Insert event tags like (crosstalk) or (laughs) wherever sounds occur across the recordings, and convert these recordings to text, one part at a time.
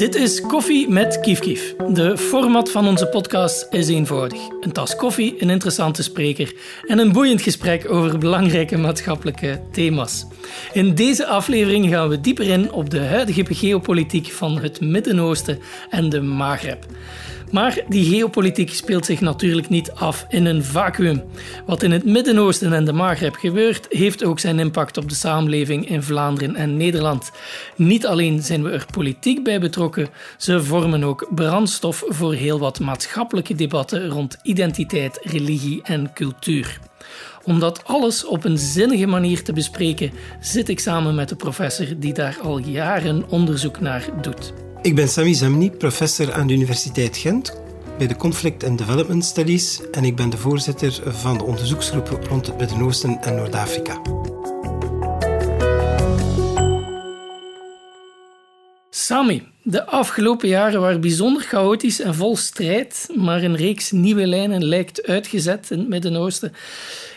Dit is Koffie met Kief Kief. De format van onze podcast is eenvoudig. Een tas koffie, een interessante spreker en een boeiend gesprek over belangrijke maatschappelijke thema's. In deze aflevering gaan we dieper in op de huidige geopolitiek van het Midden-Oosten en de Maghreb. Maar die geopolitiek speelt zich natuurlijk niet af in een vacuüm. Wat in het Midden-Oosten en de Maghreb gebeurt, heeft ook zijn impact op de samenleving in Vlaanderen en Nederland. Niet alleen zijn we er politiek bij betrokken, ze vormen ook brandstof voor heel wat maatschappelijke debatten rond identiteit, religie en cultuur. Om dat alles op een zinnige manier te bespreken, zit ik samen met de professor die daar al jaren onderzoek naar doet. Ik ben Sami Zemni, professor aan de Universiteit Gent bij de Conflict and Development Studies en ik ben de voorzitter van de onderzoeksgroep rond het Midden-Oosten en Noord-Afrika. Sami, de afgelopen jaren waren bijzonder chaotisch en vol strijd, maar een reeks nieuwe lijnen lijkt uitgezet in het Midden-Oosten.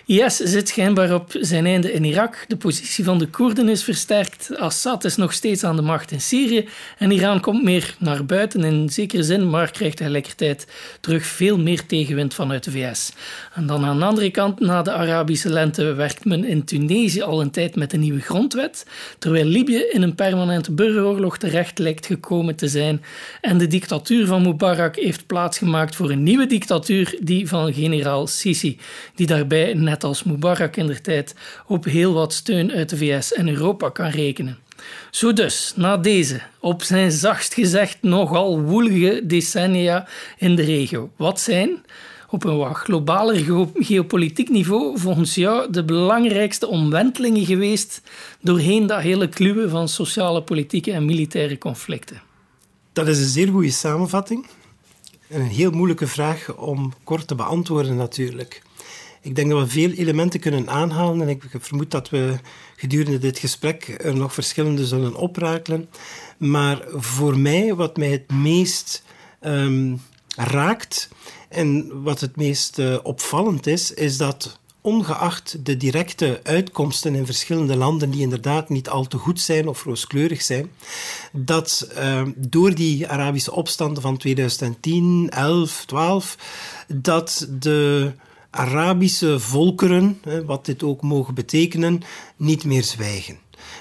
IS zit schijnbaar op zijn einde in Irak. De positie van de Koerden is versterkt. Assad is nog steeds aan de macht in Syrië. En Iran komt meer naar buiten in zekere zin, maar krijgt tegelijkertijd terug veel meer tegenwind vanuit de VS. En dan aan de andere kant, na de Arabische lente, werkt men in Tunesië al een tijd met een nieuwe grondwet, terwijl Libië in een permanente burgeroorlog terecht lijkt gekomen te zijn. En de dictatuur van Mubarak heeft plaatsgemaakt voor een nieuwe dictatuur, die van generaal Sisi, die daarbij net net als Mubarak in der tijd, op heel wat steun uit de VS en Europa kan rekenen. Zo dus, na deze, op zijn zachtst gezegd nogal woelige decennia in de regio, wat zijn, op een wat globaler geopolitiek niveau, volgens jou de belangrijkste omwentelingen geweest doorheen dat hele kluwen van sociale, politieke en militaire conflicten? Dat is een zeer goede samenvatting. En een heel moeilijke vraag om kort te beantwoorden natuurlijk. Ik denk dat we veel elementen kunnen aanhalen en ik vermoed dat we gedurende dit gesprek er nog verschillende zullen oprakelen. Maar voor mij, wat mij het meest um, raakt en wat het meest uh, opvallend is, is dat ongeacht de directe uitkomsten in verschillende landen die inderdaad niet al te goed zijn of rooskleurig zijn, dat uh, door die Arabische opstanden van 2010, 11, 12, dat de Arabische volkeren, wat dit ook mogen betekenen, niet meer zwijgen.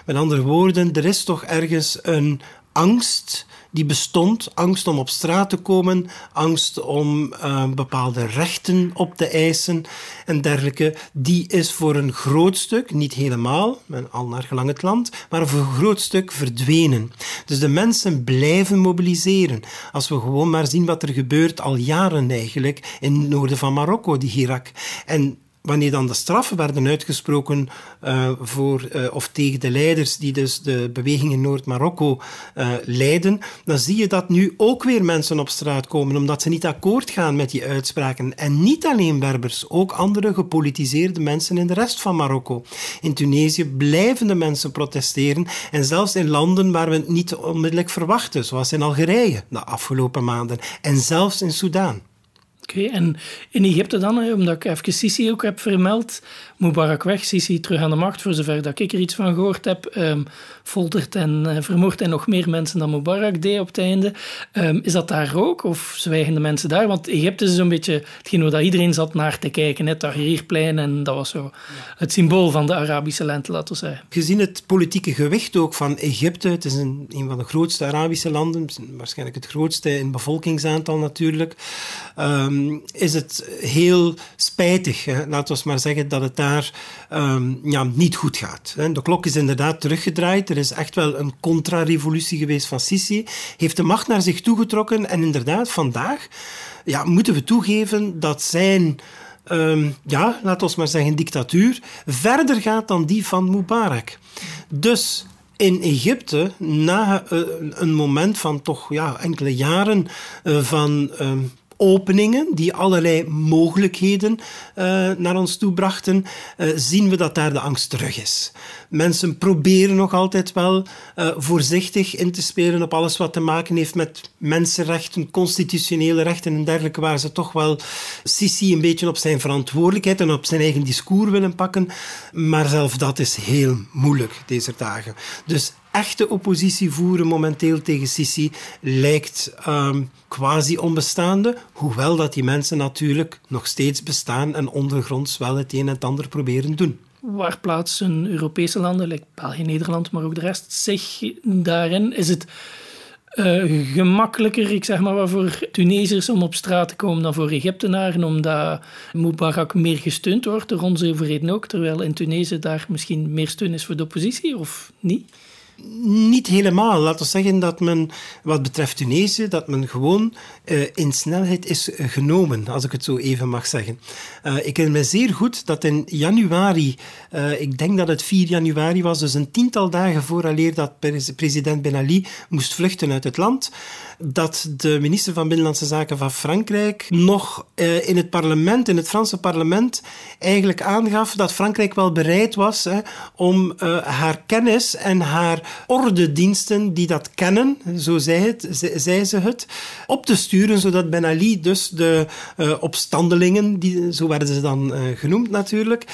Met andere woorden, er is toch ergens een angst die bestond. Angst om op straat te komen, angst om uh, bepaalde rechten op te eisen en dergelijke. Die is voor een groot stuk, niet helemaal, al naar gelang het land, maar voor een groot stuk verdwenen. Dus de mensen blijven mobiliseren. Als we gewoon maar zien wat er gebeurt al jaren eigenlijk in het noorden van Marokko, die Irak. En wanneer dan de straffen werden uitgesproken uh, voor, uh, of tegen de leiders die dus de beweging in Noord-Marokko uh, leiden, dan zie je dat nu ook weer mensen op straat komen, omdat ze niet akkoord gaan met die uitspraken. En niet alleen Berbers, ook andere gepolitiseerde mensen in de rest van Marokko. In Tunesië blijven de mensen protesteren en zelfs in landen waar we het niet onmiddellijk verwachten, zoals in Algerije de afgelopen maanden en zelfs in Soudaan. Oké, en in Egypte dan, omdat ik even Sisi ook heb vermeld, Mubarak weg, Sisi terug aan de macht, voor zover dat ik er iets van gehoord heb, um, foltert en uh, vermoordt en nog meer mensen dan Mubarak deed op het einde. Um, is dat daar ook, of zwijgen de mensen daar? Want Egypte is zo'n beetje hetgeen waar iedereen zat naar te kijken, het Tahrirplein, en dat was zo het symbool van de Arabische lente, laten we zeggen. Gezien het politieke gewicht ook van Egypte, het is een, een van de grootste Arabische landen, waarschijnlijk het grootste in bevolkingsaantal natuurlijk, um, is het heel spijtig, laten we maar zeggen, dat het daar um, ja, niet goed gaat. De klok is inderdaad teruggedraaid. Er is echt wel een contra-revolutie geweest van Sisi. Heeft de macht naar zich toegetrokken. En inderdaad, vandaag ja, moeten we toegeven dat zijn... Um, ja, laten we maar zeggen, dictatuur verder gaat dan die van Mubarak. Dus in Egypte, na uh, een moment van toch ja, enkele jaren uh, van um, openingen die allerlei mogelijkheden uh, naar ons toe brachten, uh, zien we dat daar de angst terug is. Mensen proberen nog altijd wel uh, voorzichtig in te spelen op alles wat te maken heeft met mensenrechten, constitutionele rechten en dergelijke, waar ze toch wel Sisi een beetje op zijn verantwoordelijkheid en op zijn eigen discours willen pakken. Maar zelf dat is heel moeilijk deze dagen. Dus echte oppositie voeren momenteel tegen Sisi lijkt um, quasi onbestaande, hoewel dat die mensen natuurlijk nog steeds bestaan en ondergronds wel het een en het ander proberen doen. Waar plaatsen Europese landen, like België, Nederland, maar ook de rest, zich daarin? Is het uh, gemakkelijker, ik zeg maar, voor Tunesiërs om op straat te komen dan voor Egyptenaren, omdat Mubarak meer gesteund wordt door onze overheden ook, terwijl in Tunesië daar misschien meer steun is voor de oppositie, of niet? Niet helemaal. Laten we zeggen dat men, wat betreft Tunesië, dat men gewoon uh, in snelheid is genomen, als ik het zo even mag zeggen. Uh, ik herinner me zeer goed dat in januari, ik denk dat het 4 januari was, dus een tiental dagen vooraleer dat president Ben Ali moest vluchten uit het land, dat de minister van Binnenlandse Zaken van Frankrijk nog in het parlement, in het Franse parlement, eigenlijk aangaf dat Frankrijk wel bereid was hè, om haar kennis en haar ordediensten die dat kennen, zo zei, het, zei ze het, op te sturen, zodat Ben Ali dus de uh, opstandelingen, die, zo werden ze dan genoemd natuurlijk,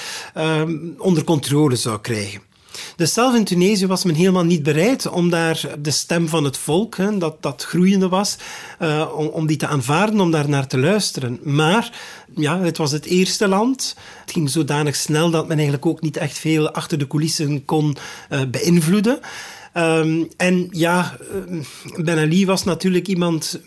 onder controle zou krijgen. Dus zelf in Tunesië was men helemaal niet bereid om daar de stem van het volk, dat, dat groeiende was, uh, om, om die te aanvaarden, om daar naar te luisteren. Maar ja, het was het eerste land. Het ging zodanig snel dat men eigenlijk ook niet echt veel achter de coulissen kon uh, beïnvloeden. Um, en ja, uh, Ben Ali was natuurlijk iemand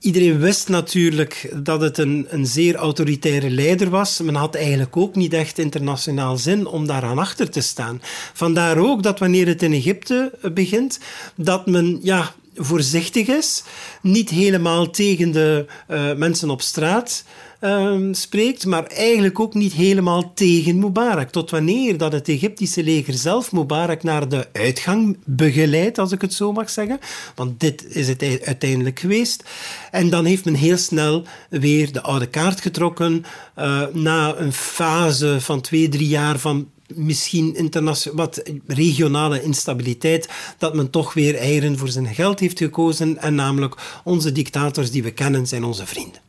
Iedereen wist natuurlijk dat het een, een zeer autoritaire leider was. Men had eigenlijk ook niet echt internationaal zin om daaraan achter te staan. Vandaar ook dat wanneer het in Egypte begint, dat men ja, voorzichtig is, niet helemaal tegen de uh, mensen op straat uh, spreekt, maar eigenlijk ook niet helemaal tegen Mubarak. Tot wanneer dat het Egyptische leger zelf Mubarak naar de uitgang begeleidt, als ik het zo mag zeggen. Want dit is het uiteindelijk geweest. En dan heeft men heel snel weer de oude kaart getrokken. Uh, na een fase van twee, drie jaar van misschien wat regionale instabiliteit, dat men toch weer eieren voor zijn geld heeft gekozen. En namelijk onze dictators die we kennen zijn onze vrienden.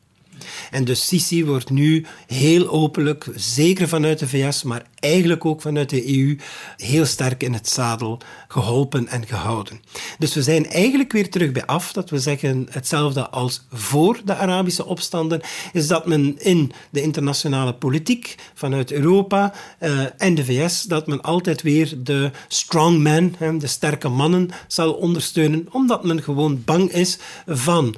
En dus Sisi wordt nu heel openlijk, zeker vanuit de VS, maar eigenlijk ook vanuit de EU, heel sterk in het zadel geholpen en gehouden. Dus we zijn eigenlijk weer terug bij af, dat we zeggen hetzelfde als voor de Arabische opstanden, is dat men in de internationale politiek vanuit Europa uh, en de VS, dat men altijd weer de strong men, de sterke mannen, zal ondersteunen, omdat men gewoon bang is van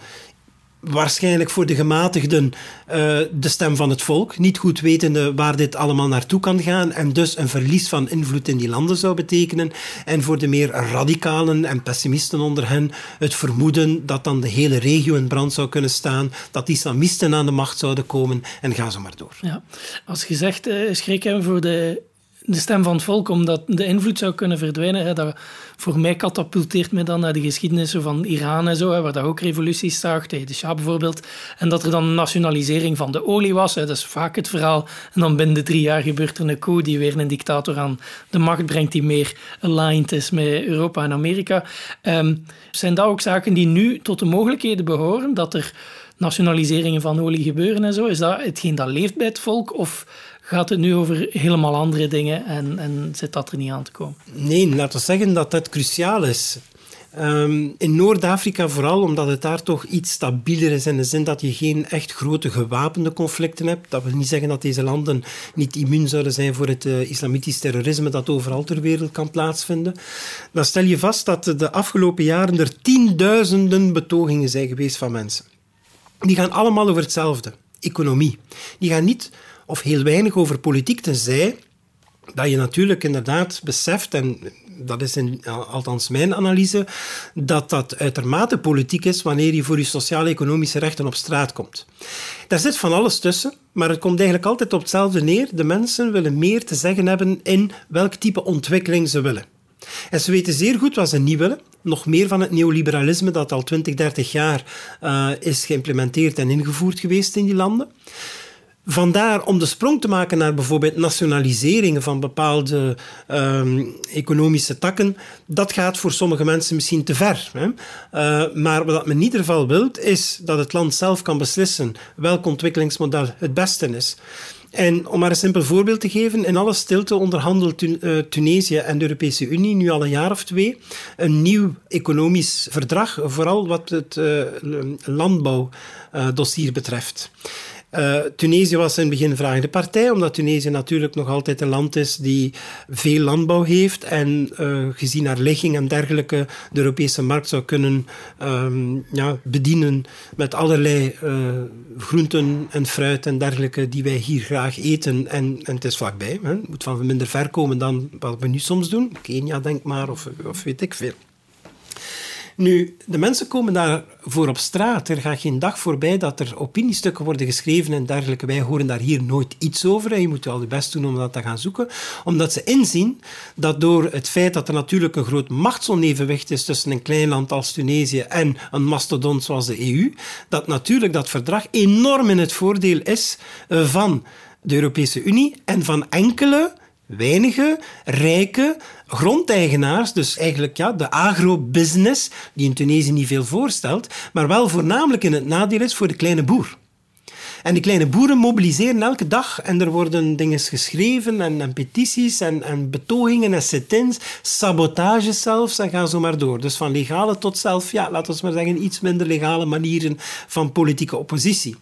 waarschijnlijk voor de gematigden uh, de stem van het volk, niet goed wetende waar dit allemaal naartoe kan gaan en dus een verlies van invloed in die landen zou betekenen. En voor de meer radicalen en pessimisten onder hen het vermoeden dat dan de hele regio in brand zou kunnen staan, dat islamisten aan de macht zouden komen en ga zo maar door. Ja. Als je zegt, uh, schrik hem voor de de stem van het volk, omdat de invloed zou kunnen verdwijnen. Hè, dat voor mij katapulteert me dan naar de geschiedenissen van Iran en zo, hè, waar dat ook revoluties zag, tegen de Shah bijvoorbeeld. En dat er dan een nationalisering van de olie was. Hè, dat is vaak het verhaal. En dan binnen drie jaar gebeurt er een coup die weer een dictator aan de macht brengt die meer aligned is met Europa en Amerika. Um, zijn dat ook zaken die nu tot de mogelijkheden behoren, dat er nationaliseringen van olie gebeuren en zo? Is dat hetgeen dat leeft bij het volk? Of gaat het nu over helemaal andere dingen en, en zit dat er niet aan te komen? Nee, laten we zeggen dat dat cruciaal is. Um, in Noord-Afrika vooral, omdat het daar toch iets stabieler is in de zin dat je geen echt grote gewapende conflicten hebt. Dat wil niet zeggen dat deze landen niet immuun zouden zijn voor het uh, islamitisch terrorisme dat overal ter wereld kan plaatsvinden. Dan stel je vast dat de afgelopen jaren er tienduizenden betogingen zijn geweest van mensen. Die gaan allemaal over hetzelfde, economie. Die gaan niet of heel weinig over politiek, tenzij dat je natuurlijk inderdaad beseft, en dat is in, althans mijn analyse, dat dat uitermate politiek is wanneer je voor je sociaal-economische rechten op straat komt. Daar zit van alles tussen, maar het komt eigenlijk altijd op hetzelfde neer. De mensen willen meer te zeggen hebben in welk type ontwikkeling ze willen. En ze weten zeer goed wat ze niet willen. Nog meer van het neoliberalisme dat al 20, 30 jaar uh, is geïmplementeerd en ingevoerd geweest in die landen. Vandaar om de sprong te maken naar bijvoorbeeld nationaliseringen van bepaalde um, economische takken, dat gaat voor sommige mensen misschien te ver. Hè? Uh, maar wat men in ieder geval wil, is dat het land zelf kan beslissen welk ontwikkelingsmodel het beste is. En om maar een simpel voorbeeld te geven, in alle stilte onderhandelt uh, Tunesië en de Europese Unie nu al een jaar of twee een nieuw economisch verdrag, vooral wat het uh, landbouwdossier betreft. Uh, Tunesië was in het begin vragende partij, omdat Tunesië natuurlijk nog altijd een land is die veel landbouw heeft en uh, gezien haar ligging en dergelijke de Europese markt zou kunnen um, ja, bedienen met allerlei uh, groenten en fruit en dergelijke die wij hier graag eten. En, en het is vlakbij. Hè. Het moet van minder ver komen dan wat we nu soms doen. Kenia, denk maar, of, of weet ik veel. Nu, de mensen komen daarvoor op straat. Er gaat geen dag voorbij dat er opiniestukken worden geschreven en dergelijke. Wij horen daar hier nooit iets over. En je moet wel je best doen om dat te gaan zoeken. Omdat ze inzien dat door het feit dat er natuurlijk een groot machtsonevenwicht is tussen een klein land als Tunesië en een mastodont zoals de EU, dat natuurlijk dat verdrag enorm in het voordeel is eh, van de Europese Unie en van enkele weinige rijke grondeigenaars, dus eigenlijk ja, de agrobusiness, die in Tunesië niet veel voorstelt, maar wel voornamelijk in het nadeel is voor de kleine boer. En die kleine boeren mobiliseren elke dag en er worden dingen geschreven en, en petities en, en, betogingen en sit-ins, sabotages zelfs en gaan zo maar door. Dus van legale tot zelf, ja, laten we maar zeggen, iets minder legale manieren van politieke oppositie.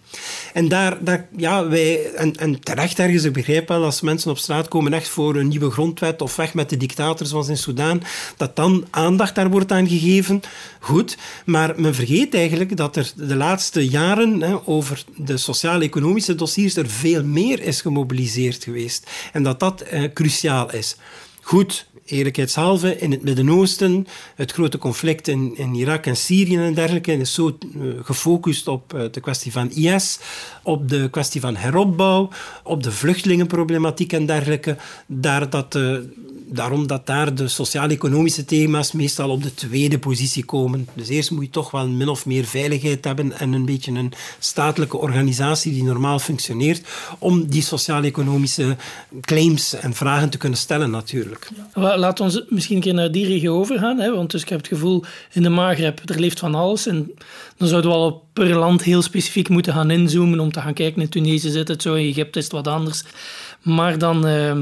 En daar, ja, wij, en, terecht ergens, ik begrijp wel, als mensen op straat komen echt voor een nieuwe grondwet of weg met de dictators zoals in Soudaan, dat dan aandacht daar wordt aan gegeven. Goed, maar men vergeet eigenlijk dat er de laatste jaren hè, over de sociale sociaal-economische dossiers er veel meer is gemobiliseerd geweest. En dat dat eh, cruciaal is. Goed, eerlijkheidshalve, in het Midden-Oosten, het grote conflict in, in, Irak en Syrië en dergelijke, is zo uh, gefocust op uh, de kwestie van IS, op de kwestie van heropbouw, op de vluchtelingenproblematiek en dergelijke, daar dat uh, daarom dat daar de sociaal-economische thema's meestal op de tweede positie komen. Dus eerst moet je toch wel min of meer veiligheid hebben en een beetje een statelijke organisatie die normaal functioneert om die sociaal-economische claims en vragen te kunnen stellen natuurlijk. Laat ons misschien een keer naar die regio overgaan, hè? want dus ik heb het gevoel in de Maghreb, er leeft van alles en dan zouden we al per land heel specifiek moeten gaan inzoomen om te gaan kijken. In Tunesië zit het zo, in Egypte is het wat anders. Maar dan... Uh,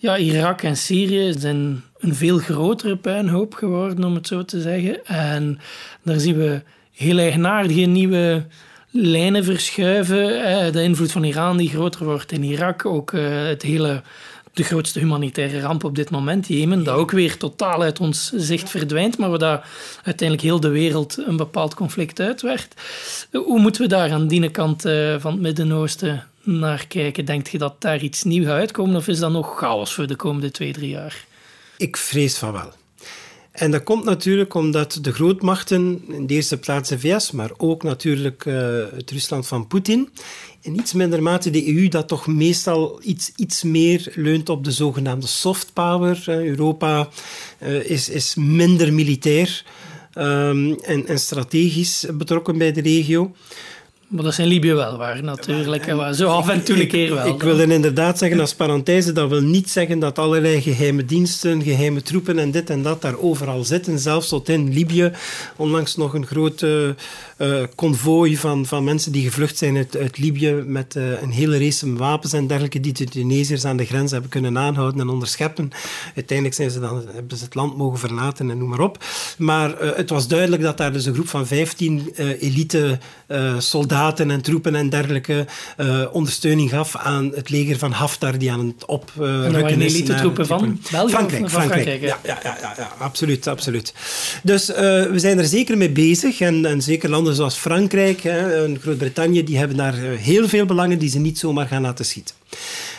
ja, Irak en Syrië zijn een veel grotere puinhoop geworden, om het zo te zeggen. En daar zien we heel eigenaardige nieuwe lijnen verschuiven. De invloed van Iran die groter wordt in Irak. Ook eh, het hele, de grootste humanitaire ramp op dit moment, Jemen, dat ook weer totaal uit ons zicht verdwijnt, maar waar dat uiteindelijk heel de wereld een bepaald conflict uitwerkt. Hoe moeten we daar aan die kant eh, van het Midden-Oosten naar kijken? Denkt je dat daar iets nieuws gaat uitkomen of is dat nog chaos voor de komende twee, drie jaar? Ik vrees van wel. En dat komt natuurlijk omdat de grootmachten, in de eerste plaats de VS, maar ook natuurlijk uh, het Rusland van Poetin, in iets minder mate de EU, dat toch meestal iets, iets meer leunt op de zogenaamde soft power. Europa uh, is, is minder militair um, en, en strategisch betrokken bij de regio. Maar dat zijn Libië wel waar, natuurlijk. Ja, zo af en toe een keer wel. Ik, ik wil inderdaad zeggen als parenthese, dat wil niet zeggen dat allerlei geheime diensten, geheime troepen en dit en dat daar overal zitten. Zelfs tot in Libië. Onlangs nog een grote uh, konvooi van, van mensen die gevlucht zijn uit, uit Libië met uh, een hele race wapens en dergelijke die de Tunesiërs aan de grens hebben kunnen aanhouden en onderscheppen. Uiteindelijk zijn ze dan, hebben ze het land mogen verlaten en noem maar op. Maar uh, het was duidelijk dat daar dus een groep van 15 elite soldaten en troepen en dergelijke ondersteuning gaf aan het leger van Haftar die aan het oprukken is. elite troepen van België? Frankrijk. Frankrijk, Frankrijk ja. Ja, ja, ja, ja, absoluut, absoluut. Dus we zijn er zeker mee bezig en, en zeker landen zoals Frankrijk en Groot-Brittannië, die hebben daar eh, heel veel belangen die ze niet zomaar gaan laten schieten.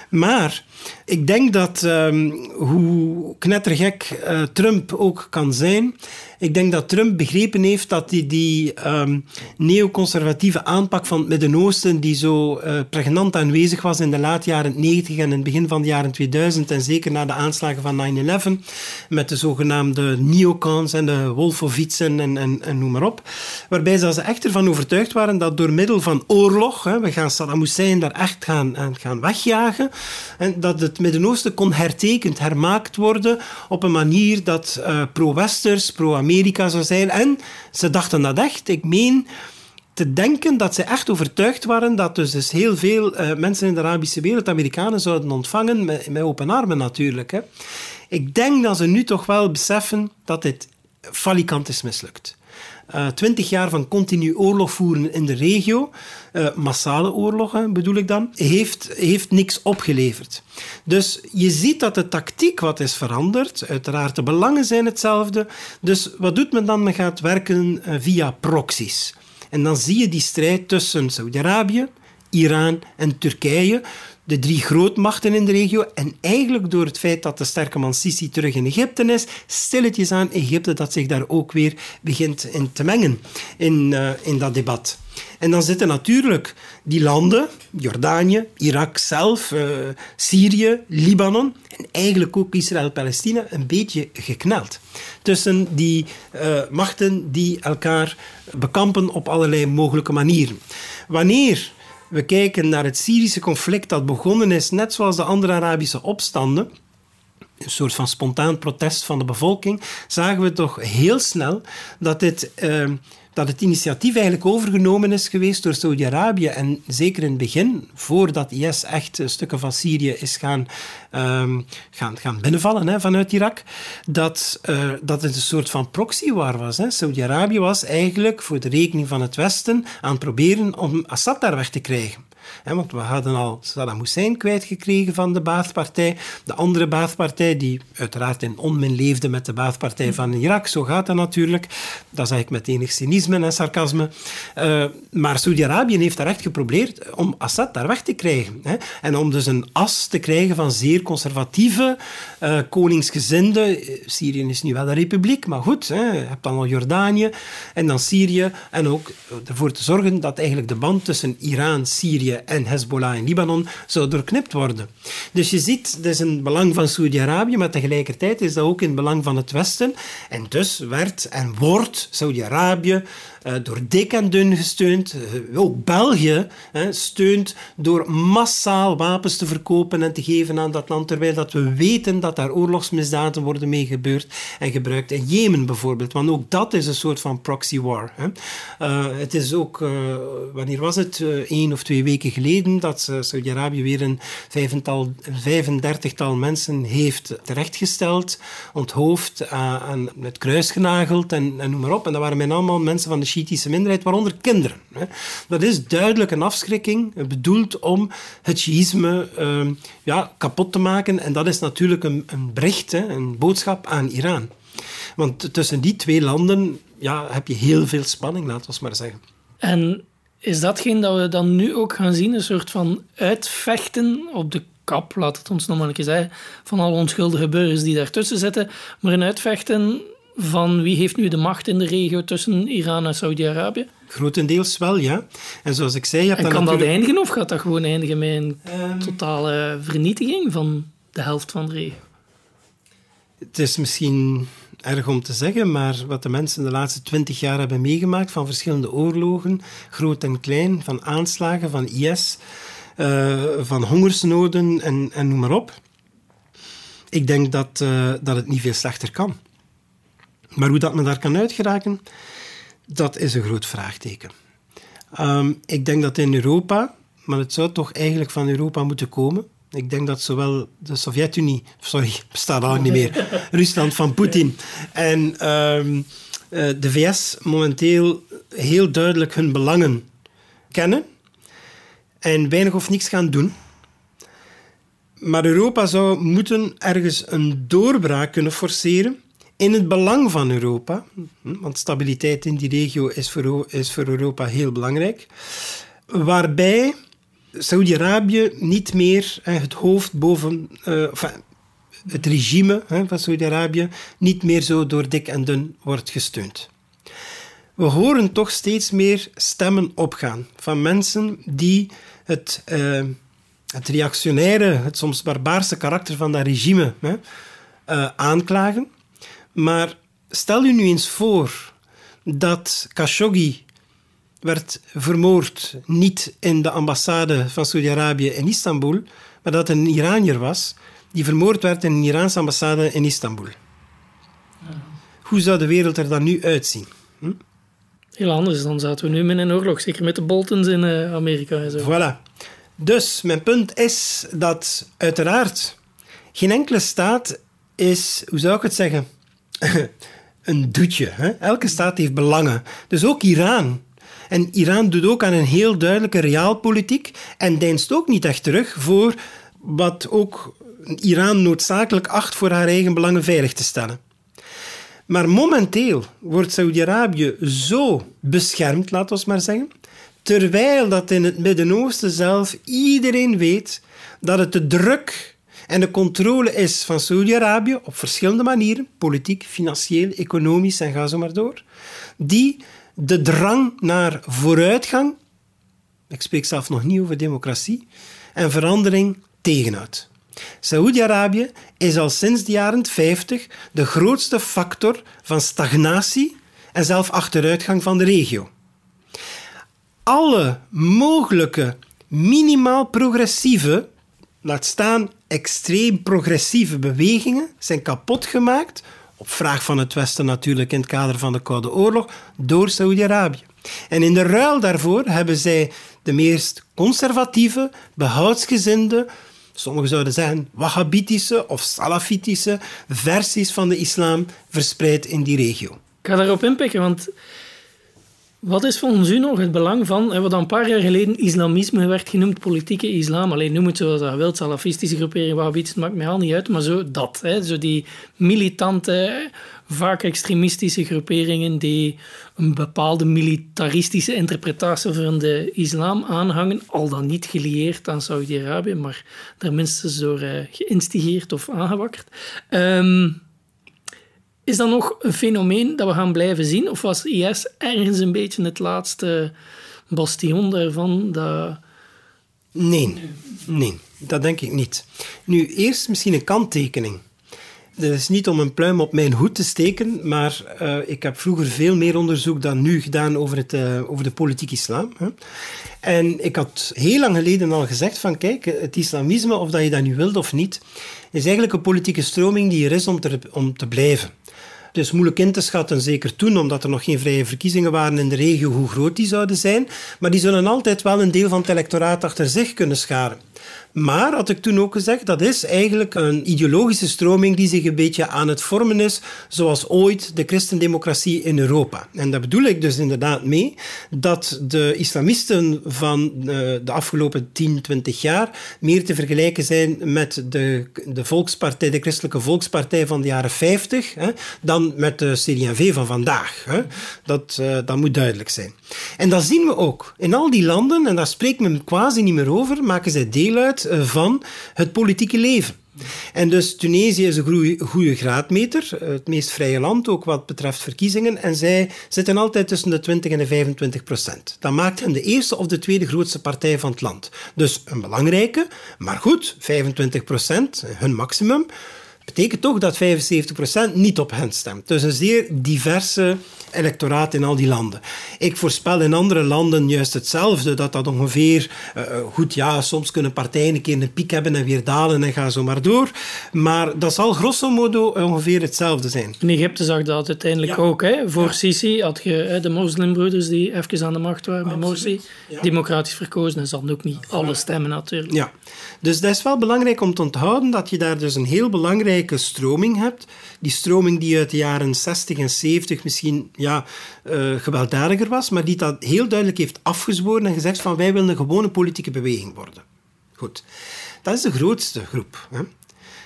Maar ik denk dat um, hoe knettergek uh, Trump ook kan zijn, ik denk dat Trump begrepen heeft dat die, die um, neoconservatieve aanpak van het Midden-Oosten, die zo uh, pregnant aanwezig was in de late jaren 90 en in het begin van de jaren 2000, en zeker na de aanslagen van 9-11, met de zogenaamde neocons en de Wolfowitzen en, en, en noem maar op, waarbij ze echt ervan overtuigd waren dat door middel van oorlog, hè, we gaan Saddam Hussein daar echt gaan, gaan wegjagen, en dat het Midden-Oosten kon hertekend, hermaakt worden op een manier dat uh, pro-Westers, pro-Amerika zou zijn. En ze dachten dat echt. Ik meen te denken dat ze echt overtuigd waren dat dus, dus heel veel uh, mensen in de Arabische wereld Amerikanen zouden ontvangen met, met open armen natuurlijk. Hè. Ik denk dat ze nu toch wel beseffen dat dit falikant is mislukt. Eh, twintig jaar van continu oorlog voeren in de regio, uh, massale oorlogen bedoel ik dan, heeft, heeft niks opgeleverd. Dus je ziet dat de tactiek wat is veranderd. Uiteraard, de belangen zijn hetzelfde. Dus wat doet men dan? Men gaat werken uh, via proxies. En dan zie je die strijd tussen Saudi-Arabië, Iran en Turkije de drie grootmachten in de regio. En eigenlijk door het feit dat de sterke man Sisi terug in Egypte is, stilletjes aan Egypte dat zich daar ook weer begint in te mengen in, uh, in dat debat. En dan zitten natuurlijk die landen, Jordanië, Irak zelf, uh, Syrië, Libanon en eigenlijk ook Israël-Palestina een beetje gekneld. Tussen die uh, machten die elkaar bekampen op allerlei mogelijke manieren. Wanneer we kijken naar het Syrische conflict dat begonnen is, net zoals de andere Arabische opstanden, een soort van spontaan protest van de bevolking, zagen we toch heel snel dat dit uh, dat het initiatief eigenlijk overgenomen is geweest door Saudi-Arabië. En zeker in het begin, voordat IS echt stukken van Syrië is gaan, um, gaan, gaan binnenvallen hè, vanuit Irak, dat, uh, dat het een soort van proxy war was. Saudi-Arabië was eigenlijk voor de rekening van het Westen aan het proberen om Assad daar weg te krijgen want we hadden al Saddam Hussein kwijtgekregen van de Baathpartij. De andere Baathpartij, die uiteraard in onmin leefde met de Baathpartij van Irak. Zo gaat dat natuurlijk. Dat zeg ik met enig cynisme en sarcasme. Uh, maar Saudi-Arabië heeft daar echt geprobeerd om Assad daar weg te krijgen. Hè. En om dus een as te krijgen van zeer conservatieve, uh, koningsgezinde... Syrië is nu wel een republiek, maar goed. Hè. Je hebt dan al Jordanië en dan Syrië. En ook ervoor te zorgen dat eigenlijk de band tussen Iran, Syrië en Hezbollah in Libanon zou doorknipt worden. Dus je ziet, het is een belang van Saudi-Arabië, maar tegelijkertijd is dat ook in het belang van het Westen. En dus werd en wordt Saudi-Arabië uh, door dik en dun gesteund. Uh, ook België steunt door massaal wapens te verkopen en te geven aan dat land, terwijl dat we weten dat daar oorlogsmisdaden worden mee gebeurd en gebruikt. In Jemen bijvoorbeeld, want ook dat is een soort van proxy war. Hè. het is ook, wanneer was het, één of twee weken geleden, dat Saudi-Arabië weer een vijfendertigtal mensen heeft terechtgesteld, onthoofd, aan het kruis genageld en, en noem maar op. En dat waren men allemaal mensen van de Shiïtische minderheid, waaronder kinderen. Dat is duidelijk een afschrikking, bedoeld om het Shiïsme uh, ja, kapot te maken. En dat is natuurlijk een, een bericht, een boodschap aan Iran. Want tussen die twee landen ja, heb je heel veel spanning, laten we maar zeggen. En is datgene dat we dan nu ook gaan zien, een soort van uitvechten op de kap, laat het ons nog maar een keer zeggen, van alle onschuldige burgers die daartussen zitten, maar een uitvechten van wie heeft nu de macht in de regio tussen Iran en Saudi-Arabië? Grotendeels wel, ja. En zoals ik zei... Je en kan dat eindigen of gaat dat gewoon eindigen met een um, totale vernietiging van de helft van de regio? Het is misschien erg om te zeggen, maar wat de mensen de laatste twintig jaar hebben meegemaakt van verschillende oorlogen, groot en klein, van aanslagen, van IS, uh, van hongersnoden en, en noem maar op. Ik denk dat, uh, dat het niet veel slechter kan. Maar hoe dat men daar kan uitgeraken, dat is een groot vraagteken. Um, ik denk dat in Europa, maar het zou toch eigenlijk van Europa moeten komen. Ik denk dat zowel de Sovjet-Unie, sorry, bestaat al niet meer, (laughs) Rusland van Poetin en um, de VS momenteel heel duidelijk hun belangen kennen en weinig of niks gaan doen. Maar Europa zou moeten ergens een doorbraak kunnen forceren in het belang van Europa, hm, want stabiliteit in die regio is voor, is voor Europa heel belangrijk, waarbij Saudi-Arabië niet meer het hoofd boven, uh, het regime van Saudi-Arabië niet meer zo door dik en dun wordt gesteund. We horen toch steeds meer stemmen opgaan van mensen die het, uh, het reactionaire, het soms barbaarse karakter van dat regime uh, aanklagen maar stel u nu eens voor dat Khashoggi werd vermoord niet in de ambassade van Saudi-Arabië in Istanbul, maar dat een Iranier was die vermoord werd in een Iraanse ambassade in Istanbul. Hoe zou de wereld er dan nu uitzien? Hm? Heel anders, dan zaten we nu met een oorlog. Zeker met de Boltons in uh, Amerika en zo. Voilà. Dus mijn punt is dat uiteraard geen enkele staat is, hoe zou ik het zeggen, (laughs) een doetje. Hè? Elke staat heeft belangen. Dus ook Iran. En Iran doet ook aan een heel duidelijke realpolitiek en deinst ook niet echt terug voor wat ook Iran noodzakelijk acht voor haar eigen belangen veilig te stellen. Maar momenteel wordt Saudi-Arabië zo beschermd, laten we maar zeggen, terwijl dat in het Midden-Oosten zelf iedereen weet dat het de druk en de controle is van Saudi-Arabië op verschillende manieren, politiek, financieel, economisch en ga zo maar door, die de drang naar vooruitgang, ik spreek zelf nog niet over democratie, en verandering tegenhoudt. Saoedi-Arabië is al sinds de jaren 50 de grootste factor van stagnatie en zelf achteruitgang van de regio. Alle mogelijke minimaal progressieve, laat staan extreem progressieve bewegingen zijn kapot gemaakt, op vraag van het Westen natuurlijk in het kader van de Koude Oorlog, door Saoedi-Arabië. En in de ruil daarvoor hebben zij de meest conservatieve, behoudsgezinde, sommigen zouden zeggen wahhabitische of salafitische versies van de islam verspreid in die regio. Ik ga daarop inpikken, want wat is volgens u nog het belang van, wat een paar jaar geleden islamisme werd genoemd, politieke islam, alleen noem het zoals dat wilt, salafistische groepering, wahhabitische, het maakt mij al niet uit, maar zo dat, hè, zo die militante, vaak extremistische groeperingen die een bepaalde militaristische interpretatie van de islam aanhangen, al dan niet gelieerd aan Saudi-Arabië, maar daar minstens door uh, geïnstigeerd of aangewakkerd. Um, is dat nog een fenomeen dat we gaan blijven zien? Of was IS ergens een beetje het laatste bastion daarvan? Dat... Nee, nee, dat denk ik niet. Nu, eerst misschien een kanttekening. Dat is niet om een pluim op mijn hoed te steken, maar uh, ik heb vroeger veel meer onderzoek dan nu gedaan over, het, uh, over de politiek islam. Hè. En ik had heel lang geleden al gezegd van kijk, het islamisme, of dat je dat nu wilt of niet, is eigenlijk een politieke stroming die er is te, om te blijven. Het is moeilijk in te schatten, zeker toen, omdat er nog geen vrije verkiezingen waren in de regio, hoe groot die zouden zijn. Maar die zullen altijd wel een deel van het electoraat achter zich kunnen scharen. Maar, had ik toen ook gezegd, dat is eigenlijk een ideologische stroming die zich een beetje aan het vormen is, zoals ooit de christendemocratie in Europa. En daar bedoel ik dus inderdaad mee dat de islamisten van eh, de afgelopen 10, 20 jaar meer te vergelijken zijn met de, de Volkspartij, de Christelijke Volkspartij van de jaren 50, hè, dan met de CD&V van vandaag. Hè. Dat, uh, dat moet duidelijk zijn. En dat zien we ook. In al die landen, en daar spreekt men quasi niet meer over, maken zij deel uit eh, van het politieke leven. En dus Tunesië is een goede graadmeter, eh, het meest vrije land, ook wat betreft verkiezingen. En zij zitten altijd tussen de 20 en de 25 procent. Dat maakt hen de eerste of de tweede grootste partij van het land. Dus een belangrijke, maar goed, 25 procent, hun maximum betekent toch dat 75% niet op hen stemt. Dus een zeer diverse electoraat in al die landen. Ik voorspel in andere landen juist hetzelfde, dat dat ongeveer, uh, goed ja, soms kunnen partijen een keer een piek hebben en weer dalen en gaan zo maar door, maar dat zal grosso modo ongeveer hetzelfde zijn. In Egypte zag dat uiteindelijk ook. Hè? Voor Sisi had je de moslimbroeders die even aan de macht waren bij Morsi, democratisch verkozen en ze hadden ook niet alle stemmen natuurlijk. Ja, dus dat is wel belangrijk om te onthouden dat je daar dus een heel belangrijke stroming hebt. Die stroming die uit de jaren 60 en 70 misschien ja, uh, gewelddadiger was, maar die dat heel duidelijk heeft afgezworen en gezegd van wij willen een gewone politieke beweging worden. Goed. Dat is de grootste groep. Hè.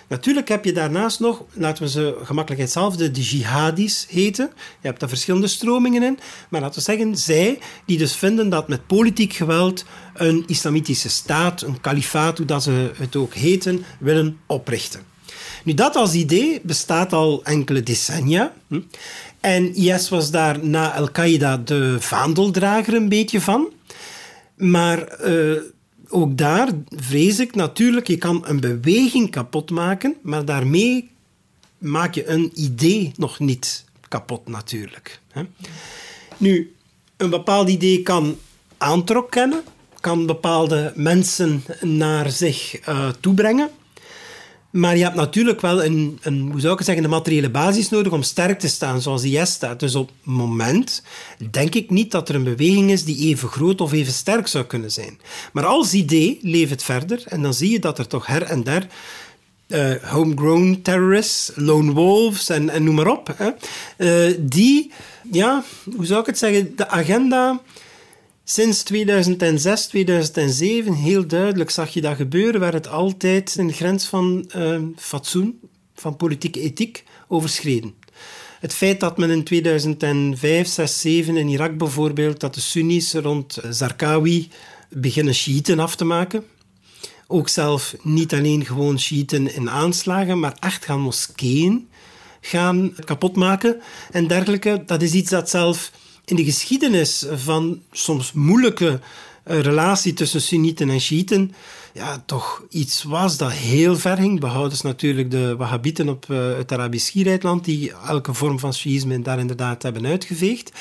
Natuurlijk heb je daarnaast nog, laten we ze gemakkelijkheidshalve de jihadis heten. Je hebt daar verschillende stromingen in. Maar laten we zeggen, zij die dus vinden dat met politiek geweld een islamitische staat, een kalifaat, hoe dat ze het ook heten, willen oprichten. Nu, dat als idee bestaat al enkele decennia. Hm. En IS was daar na Al-Qaeda de vaandeldrager een beetje van. Maar uh, ook daar vrees ik natuurlijk, je kan een beweging kapot maken, maar daarmee maak je een idee nog niet kapot natuurlijk. Hè? Nu, een bepaald idee kan aantrok kennen, kan bepaalde mensen naar zich uh, toebrengen. Maar je hebt natuurlijk wel een, een, hoe zou ik zeggen, een materiële basis nodig om sterk te staan, zoals IS staat. Dus op het moment denk ik niet dat er een beweging is die even groot of even sterk zou kunnen zijn. Maar als idee leeft het verder en dan zie je dat er toch her en der uh, homegrown terrorists, lone wolves en, en noem maar op, uh, die, ja, hoe zou ik het zeggen, de agenda Sinds 2006, 2007, heel duidelijk zag je dat gebeuren, waar het altijd een grens van uh, fatsoen, van politieke ethiek, overschreden. Het feit dat men in 2005, 6, 7 in Irak bijvoorbeeld, dat de Sunnis rond Zarqawi beginnen Shiiten af te maken. Ook zelf niet alleen gewoon Shiiten in aanslagen, maar echt gaan moskeeën gaan kapotmaken en dergelijke. Dat is iets dat zelf in de geschiedenis van soms moeilijke uh, relatie tussen Sunnieten en Shiiten ja, toch iets was dat heel ver ging. Behoudens natuurlijk de Wahhabieten op uh, het Arabisch Schiereiland, die elke vorm van Shiïsme daar inderdaad hebben uitgeveegd.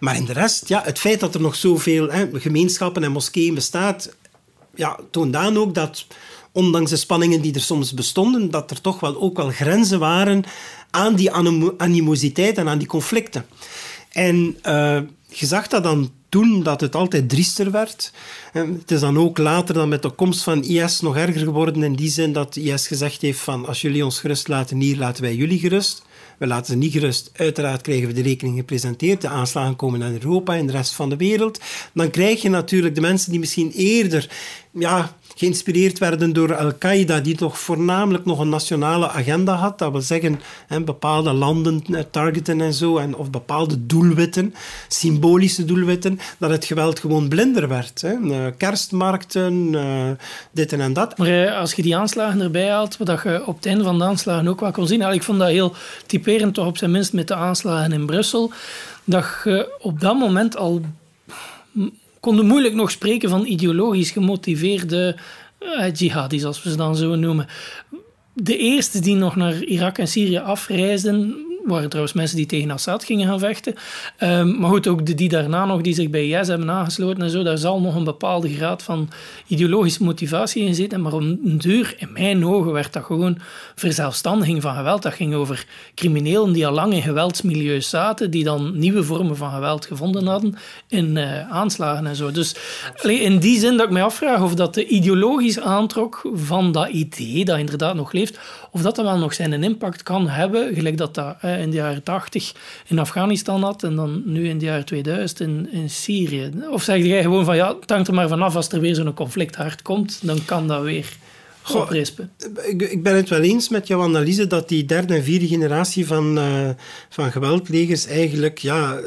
Maar in de rest, ja, het feit dat er nog zoveel hè, gemeenschappen en moskeeën bestaat, ja, toont aan ook dat ondanks de spanningen die er soms bestonden, dat er toch wel ook wel grenzen waren aan die animositeit en aan die conflicten. En uh, je zag dat dan toen dat het altijd driester werd. En het is dan ook later dan met de komst van IS nog erger geworden in die zin dat IS gezegd heeft van als jullie ons gerust laten hier, laten wij jullie gerust. We laten ze niet gerust. Uiteraard krijgen we de rekening gepresenteerd. De aanslagen komen naar Europa en de rest van de wereld. Dan krijg je natuurlijk de mensen die misschien eerder ja, geïnspireerd werden door Al-Qaeda, die toch voornamelijk nog een nationale agenda had. Dat wil zeggen, hè, bepaalde landen eh, targeten en zo, en, of bepaalde doelwitten, symbolische doelwitten, dat het geweld gewoon blinder werd. Hè. Eh, kerstmarkten, uh, dit en dat. Maar als je die aanslagen erbij haalt, wat je op het einde van de aanslagen ook wel kon zien, ik vond dat heel typerend, toch op zijn minst met de aanslagen in Brussel, dat je op dat moment al konden moeilijk nog spreken van ideologisch gemotiveerde uh, jihadis, als we ze dan zo noemen. De eerste die nog naar Irak en Syrië afreisden, waren trouwens mensen die tegen Assad gingen gaan vechten. Um, maar goed, ook de, die daarna nog, die zich bij IS hebben aangesloten en zo, daar zal nog een bepaalde graad van ideologische motivatie in zitten. Maar om een duur, in mijn ogen, werd dat gewoon verzelfstandiging van geweld. Dat ging over criminelen die al lang in geweldsmilieus zaten, die dan nieuwe vormen van geweld gevonden hadden in uh, aanslagen en zo. Dus in die zin dat ik mij afvraag of dat de ideologisch aantrok van dat idee, dat inderdaad nog leeft, of dat dan wel nog zijn impact kan hebben, gelijk dat dat in de jaren 80 in Afghanistan had en dan nu in de jaren 2000 in, in Syrië. Of zeg jij gewoon van ja, het er maar vanaf als er weer zo'n conflict hard komt, dan kan dat weer Goh, ik, ik, ben het wel eens met jouw analyse dat die derde en vierde generatie van, uh, van geweldlegers eigenlijk, ja, uh,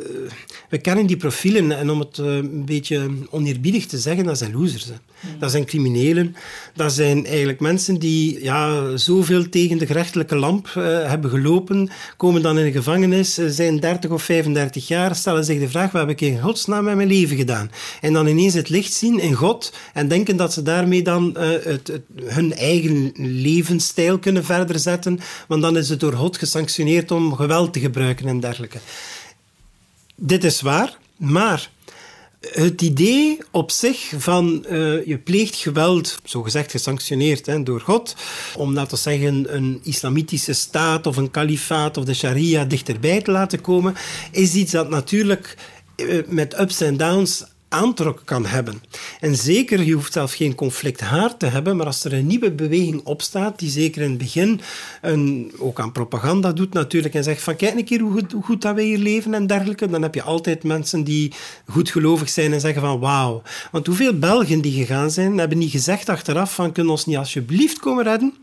we kennen die profielen en om het uh, een beetje oneerbiedig te zeggen, dat zijn losers. Hè. Mm. Dat zijn criminelen, dat zijn eigenlijk mensen die ja, zoveel tegen de gerechtelijke lamp hebben gelopen, komen dan in de gevangenis, zijn 30 of 35 jaar, stellen zich de vraag, wat heb ik in godsnaam met mijn leven gedaan? En dan ineens het licht zien in God en denken dat ze daarmee dan het, het, hun eigen levensstijl kunnen verder zetten, want dan is het door God gesanctioneerd om geweld te gebruiken en dergelijke. Dit is waar, maar het idee op zich van uh, je pleegt geweld, zogezegd gesanctioneerd hè, door God, om laten we zeggen een islamitische staat of een kalifaat of de sharia dichterbij te laten komen, is iets dat natuurlijk uh, met ups en downs aantrok kan hebben. En zeker, je hoeft zelf geen conflict haar te hebben, maar als er een nieuwe beweging opstaat, die zeker in het begin een, ook aan propaganda doet natuurlijk, en zegt van kijk een keer hoe goed, dat wij hier leven en dergelijke, dan heb je altijd mensen die goedgelovig zijn en zeggen van wauw. Want hoeveel Belgen die gegaan zijn, hebben niet gezegd achteraf van kunnen ons niet alsjeblieft komen redden?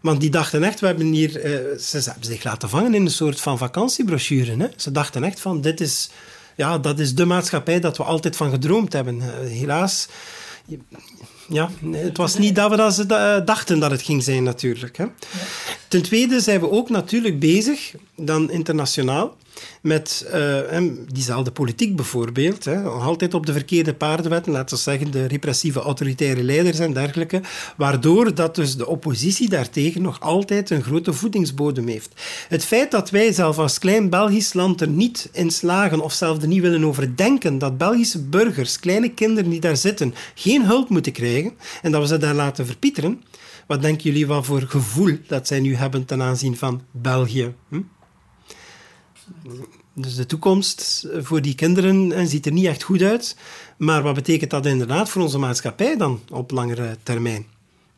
Want die dachten echt, we hebben hier... Uh, ze hebben zich laten vangen in een soort van vakantiebrochure. Hè? Ze dachten echt van, dit is ja, dat is de maatschappij dat we altijd van gedroomd hebben. Eh, helaas, ja, het was niet dat we dat ze eh, dachten dat het ging zijn natuurlijk. Hè. Ten tweede zijn we ook natuurlijk bezig, dan internationaal, met uh, diezelfde politiek bijvoorbeeld. Hè, altijd op de verkeerde paardenwetten, laten we zeggen de repressieve autoritaire leiders en dergelijke, waardoor dat dus de oppositie daartegen nog altijd een grote voedingsbodem heeft. Het feit dat wij zelf als klein Belgisch land er niet in slagen of zelf er niet willen overdenken dat Belgische burgers, kleine kinderen die daar zitten, geen hulp moeten krijgen en dat we ze daar laten verpieteren, Wat denken jullie wat voor gevoel dat zij nu hebben ten aanzien van België? Hm? Dus de toekomst voor die kinderen ziet er niet echt goed uit. Maar wat betekent dat inderdaad voor onze maatschappij dan op langere termijn?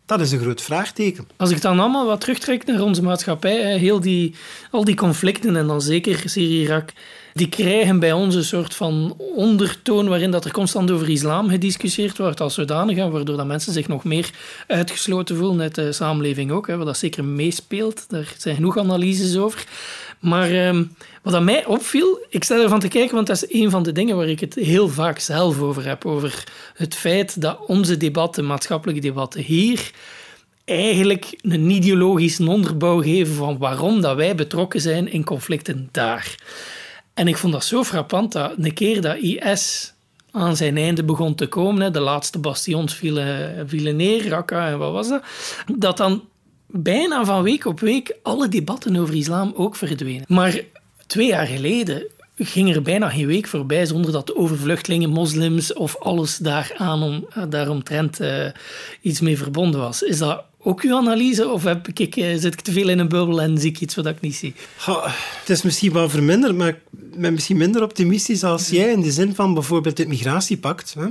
Dat is een groot vraagteken. Als ik dan allemaal wat terugtrek naar onze maatschappij, heel die, al die conflicten en dan zeker Syrië-Irak, die krijgen bij ons een soort van ondertoon waarin dat er constant over islam gediscussieerd wordt als zodanig, waardoor dat mensen zich nog meer uitgesloten voelen uit de samenleving ook, wat dat zeker meespeelt. Daar zijn genoeg analyses over. Maar ehm, wat aan mij opviel, ik sta ervan te kijken, want dat is een van de dingen waar ik het heel vaak zelf over heb. Over het feit dat onze debatten, maatschappelijke debatten hier, eigenlijk een ideologische onderbouw geven van waarom dat wij betrokken zijn in conflicten daar. En ik vond dat zo frappant dat een keer dat IS aan zijn einde begon te komen, de laatste bastions vielen, vielen neer, Raqqa en wat was dat, dat dan bijna van week op week alle debatten over islam ook verdwenen. Maar twee jaar geleden ging er bijna geen week voorbij zonder dat over vluchtelingen, moslims of alles daaraan om, daaromtrent uh, iets mee verbonden was. Is dat ook uw analyse of heb ik, eh, zit ik te veel in een bubbel en zie ik iets wat ik niet zie? het is misschien wel verminderd, maar ik ben misschien minder optimistisch als jij in de zin van bijvoorbeeld het migratiepact. Hè.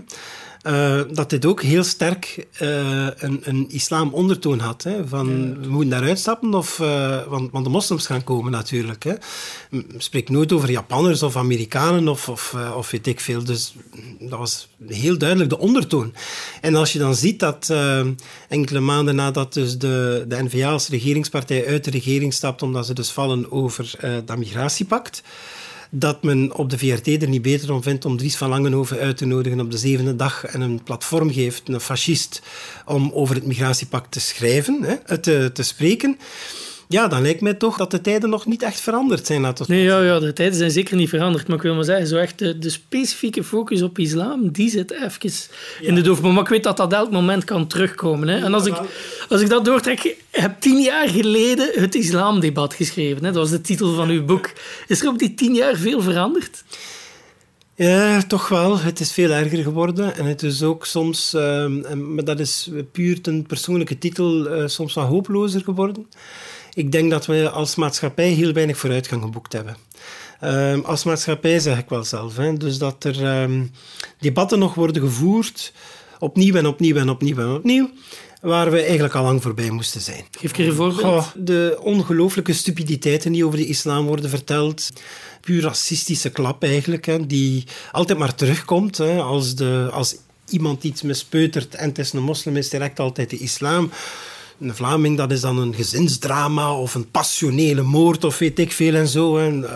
Uh, dat dit ook heel sterk uh, een, een islam ondertoon had. Hè, van we moeten daaruit stappen, of, uh, want, want de moslims gaan komen natuurlijk. Hè. Spreek nooit over Japanners of Amerikanen of, of, of weet ik veel. Dus dat was heel duidelijk de ondertoon. En als je dan ziet dat enkele maanden nadat dus de, de N-VA als regeringspartij uit de regering stapt, omdat ze dus vallen over dat migratiepact dat men op de VRT er niet beter om vindt om Dries van Langenhoven uit te nodigen op de zevende dag en een platform geeft, een fascist, om over het migratiepact te schrijven, hè, te, te spreken ja, dan lijkt mij toch dat de tijden nog niet echt veranderd zijn. Laten nee, ja, ja, de tijden zijn zeker niet veranderd. Maar ik wil maar zeggen, zo echt de, de specifieke focus op islam, die zit even in de doof. Maar ik weet dat dat elk moment kan terugkomen. Hè. En als ik, als ik dat doortrek, heb tien jaar geleden het islamdebat geschreven. Hè. Dat was de titel van uw boek. Is er op die tien jaar veel veranderd? Ja, toch wel. Het is veel erger geworden. En het is ook soms, uh, maar dat is puur een persoonlijke titel, uh, soms wat hopelozer geworden. Ik denk dat we als maatschappij heel weinig vooruitgang geboekt hebben. Ehm, als maatschappij zeg ik wel zelf. Hè. Dus dat er um, debatten nog worden gevoerd, opnieuw en opnieuw en opnieuw en opnieuw, waar we eigenlijk al lang voorbij moesten zijn. Geef ik een voorbeeld? de ongelooflijke stupiditeiten die over de islam worden verteld. Puur racistische klap eigenlijk, hè, die altijd maar terugkomt. Hè, als, de, als iemand iets mispeutert en het is een moslim, is direct altijd de islam een Vlaming, dat is dan een gezinsdrama of een passionele moord of weet ik veel en zo. En, eh,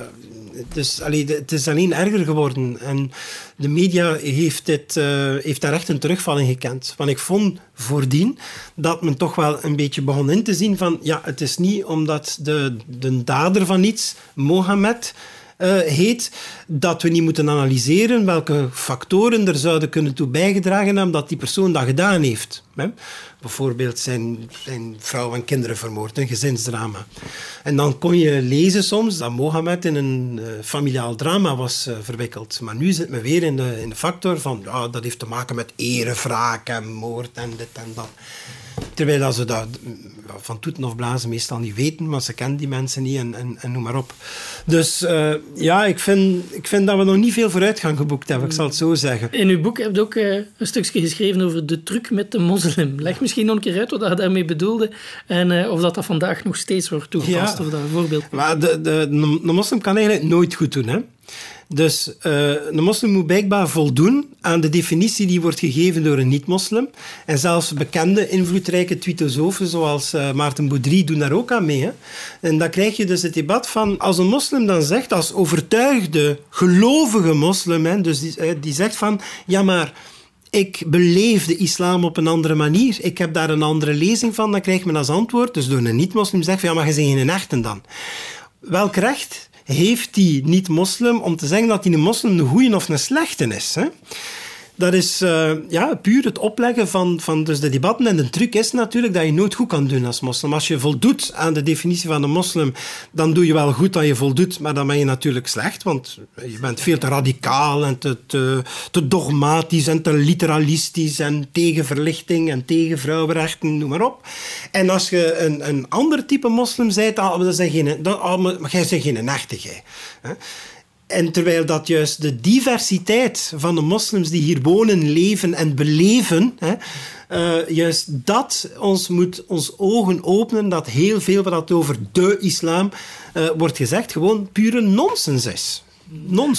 dus allee, het is alleen erger geworden. En de media heeft, dit, uh, heeft daar echt een terugval in gekend. Want ik vond voordien dat men toch wel een beetje begon in te zien van... Ja, het is niet omdat de, de dader van iets, Mohammed uh, heet, dat we niet moeten analyseren welke factoren er zouden kunnen toe bijgedragen hebben dat die persoon dat gedaan heeft. Hè? Bijvoorbeeld zijn, zijn vrouw en kinderen vermoord, een gezinsdrama. En dan kon je lezen soms dat Mohammed in een uh, familiaal drama was uh, verwikkeld. Maar nu zit men weer in de, in de factor van ja, dat heeft te maken met erevraak en moord en dit en dat. Terwijl dat ze dat van toeten of blazen meestal niet weten, maar ze kennen die mensen niet en, en, en noem maar op. Dus uh, ja, ik vind, ik vind dat we nog niet veel vooruitgang geboekt hebben, ik zal het zo zeggen. In uw boek heb je ook uh, een stukje geschreven over de truc met de moslim. Leg misschien nog een keer uit wat je daarmee bedoelde en uh, of dat, dat vandaag nog steeds wordt toegepast. Ja, of dat een voorbeeld maar de, de, de, de moslim kan eigenlijk nooit goed doen. Hè? Dus uh, een moslim moet blijkbaar voldoen aan de definitie die wordt gegeven door een niet-moslim. En zelfs bekende, invloedrijke tweetosofen zoals uh, Maarten Boudry doen daar ook aan mee. Hè. En dan krijg je dus het debat van, als een moslim dan zegt, als overtuigde, gelovige moslim, hè, dus die, uh, die zegt van, ja maar ik beleef de islam op een andere manier. Ik heb daar een andere lezing van. Dan krijgt men als antwoord, dus door een niet-moslim zegt van, ja, maar je bent geen echte dan. Welk recht heeft die niet-moslim om te zeggen dat hij een moslim een goeie of een slechte is. Hè? Dat is uh, ja, puur het opleggen van, van dus de debatten. En de truc is natuurlijk dat je nooit goed kan doen als moslim. Als je voldoet aan de definitie van een moslim, dan doe je wel goed dat je voldoet, maar dan ben je natuurlijk slecht, want je bent veel te radicaal en te, te, dogmatisch en te literalistisch en tegen verlichting en tegen vrouwenrechten, noem maar op. En als je een, een ander type moslim bent, dan, zeg je, dan, maar jij geen echte, jij. En terwijl dat juist de diversiteit van de moslims die hier wonen, leven en beleven, hè, uh, juist dat ons moet ons ogen openen dat heel veel wat over de islam uh, wordt gezegd gewoon pure nonsens is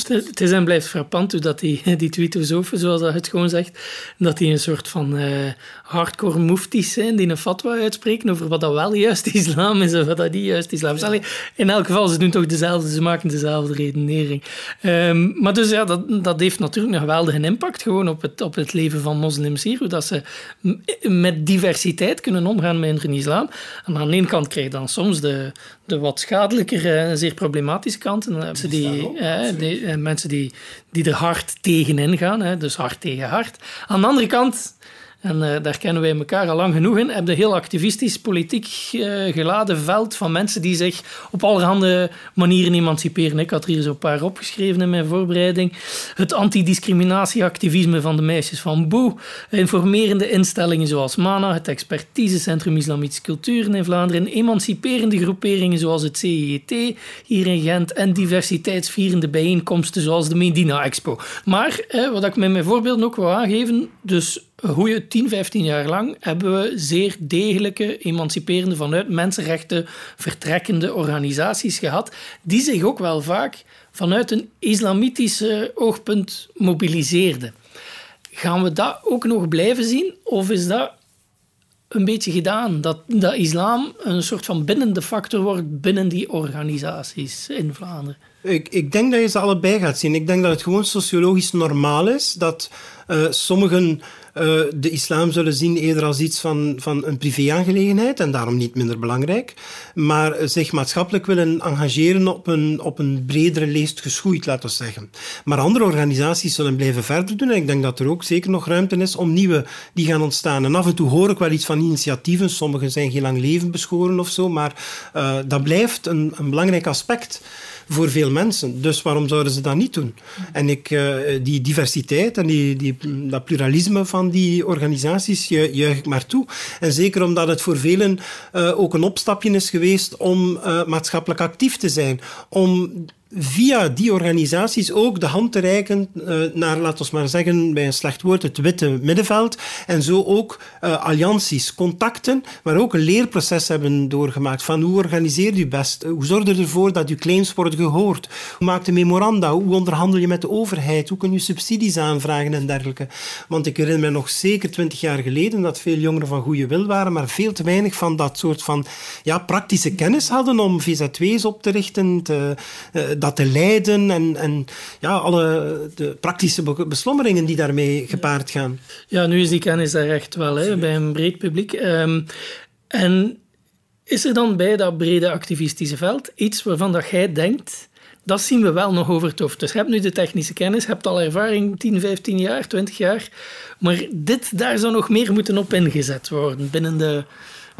Het is en blijft frappant dat die, (laughs) die twee filosofen, zoals dat het gewoon zegt, dat die een soort van uh, hardcore muftis zijn die een fatwa uitspreken over wat dat wel juist (laughs) islam is en wat dat niet juist islam is. in elk geval, ze doen toch dezelfde, ze maken dezelfde redenering. Um, maar dus ja, dat, dat heeft natuurlijk een geweldige impact gewoon op het, op het leven van moslims hier, hoe dat ze met diversiteit kunnen omgaan met hun islam. En aan de ene kant krijg je dan soms de, de wat schadelijkere en zeer problematische kanten. Mensen die, die, mensen die, die er hard tegenin gaan, hè, dus hard tegen hard. Aan de andere kant en uh, daar kennen wij elkaar al lang genoeg in. Heb een heel activistisch, politiek uh, geladen veld van mensen die zich op allerhande manieren emanciperen. Ik had er hier zo'n paar opgeschreven in mijn voorbereiding. Het antidiscriminatieactivisme van de meisjes van Boe. Informerende instellingen zoals MANA, het Expertisecentrum Islamitische Culturen in Vlaanderen. Emanciperende groeperingen zoals het CIET hier in Gent. En diversiteitsvierende bijeenkomsten zoals de Medina Expo. Maar, eh, wat ik met mijn voorbeeld ook wil aangeven, dus goede 10, 15 jaar lang hebben we zeer degelijke, emanciperende, vanuit mensenrechten vertrekkende organisaties gehad, die zich ook wel vaak vanuit een islamitische oogpunt mobiliseerden. Gaan we dat ook nog blijven zien? Of is dat een beetje gedaan? Dat, dat islam een soort van bindende factor wordt binnen die organisaties in Vlaanderen? Ik, ik denk dat je ze allebei gaat zien. Ik denk dat het gewoon sociologisch normaal is dat uh, sommigen de islam zullen zien eerder als iets van, van een privéaangelegenheid en daarom niet minder belangrijk, maar zich maatschappelijk willen engageren op een, op een bredere leest geschoeid, laten we zeggen. Maar andere organisaties zullen blijven verder doen en ik denk dat er ook zeker nog ruimte is om nieuwe die gaan ontstaan. En af en toe hoor ik wel iets van initiatieven, sommige zijn heel lang leven beschoren of zo, maar uh, dat blijft een, een belangrijk aspect voor veel mensen. Dus waarom zouden ze dat niet doen? En ik, uh, die diversiteit en die, die, dat pluralisme van die organisaties juich ik maar toe. En zeker omdat het voor velen uh, ook een opstapje is geweest om uh, maatschappelijk actief te zijn. Om via die organisaties ook de hand te reiken uh, naar, laten we maar zeggen, bij een slecht woord, het witte middenveld. En zo ook uh, allianties, contacten, maar ook een leerproces hebben doorgemaakt. Van hoe organiseer je best? Hoe zorg je ervoor dat je claims worden gehoord? Hoe maak je memoranda? Hoe onderhandel je met de overheid? Hoe kun je subsidies aanvragen en dergelijke? Want ik herinner me nog zeker twintig jaar geleden dat veel jongeren van goede wil waren, maar veel te weinig van dat soort van ja, praktische kennis hadden om VZW's op te richten, te, dat te leiden en, en ja, alle de praktische beslommeringen die daarmee gepaard gaan. Ja, nu is die kennis daar echt wel hè, bij een breed publiek. Um, en is er dan bij dat brede activistische veld iets waarvan dat jij denkt, dat zien we wel nog over het hoofd. Dus je hebt nu de technische kennis, je hebt al ervaring 10, 15 jaar, 20 jaar, maar dit, daar zou nog meer moeten op ingezet worden binnen de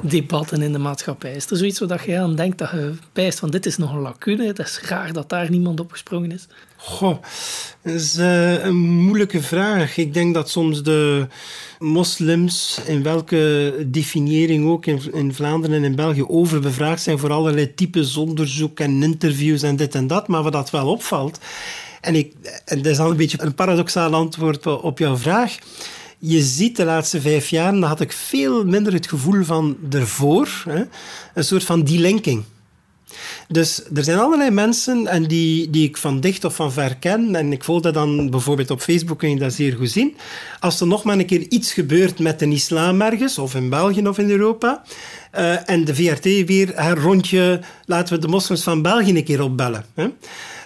debatten in de maatschappij. Is er zoiets waar je aan denkt dat je pijst van dit is nog een lacune, het is raar dat daar niemand op gesprongen is? Goh, dat is uh, een moeilijke vraag. Ik denk dat soms de moslims, in welke definiëring ook in, in Vlaanderen en in België, overbevraagd zijn voor allerlei types onderzoek en interviews en dit en dat. Maar wat dat wel opvalt, en, ik, en dat is al een beetje een paradoxaal antwoord op jouw vraag je ziet de laatste vijf jaar, dan had ik veel minder het gevoel van ervoor, hè, een soort van delinking. Dus er zijn allerlei mensen en die, die ik van dicht of van ver ken. En ik volg dat dan bijvoorbeeld op Facebook, kun je dat zeer goed zien. Als er nog maar een keer iets gebeurt met een islam ergens, of in België of in Europa, Uh, en de VRT weer haar rondje, laten we de moslims van België een keer opbellen. Hè?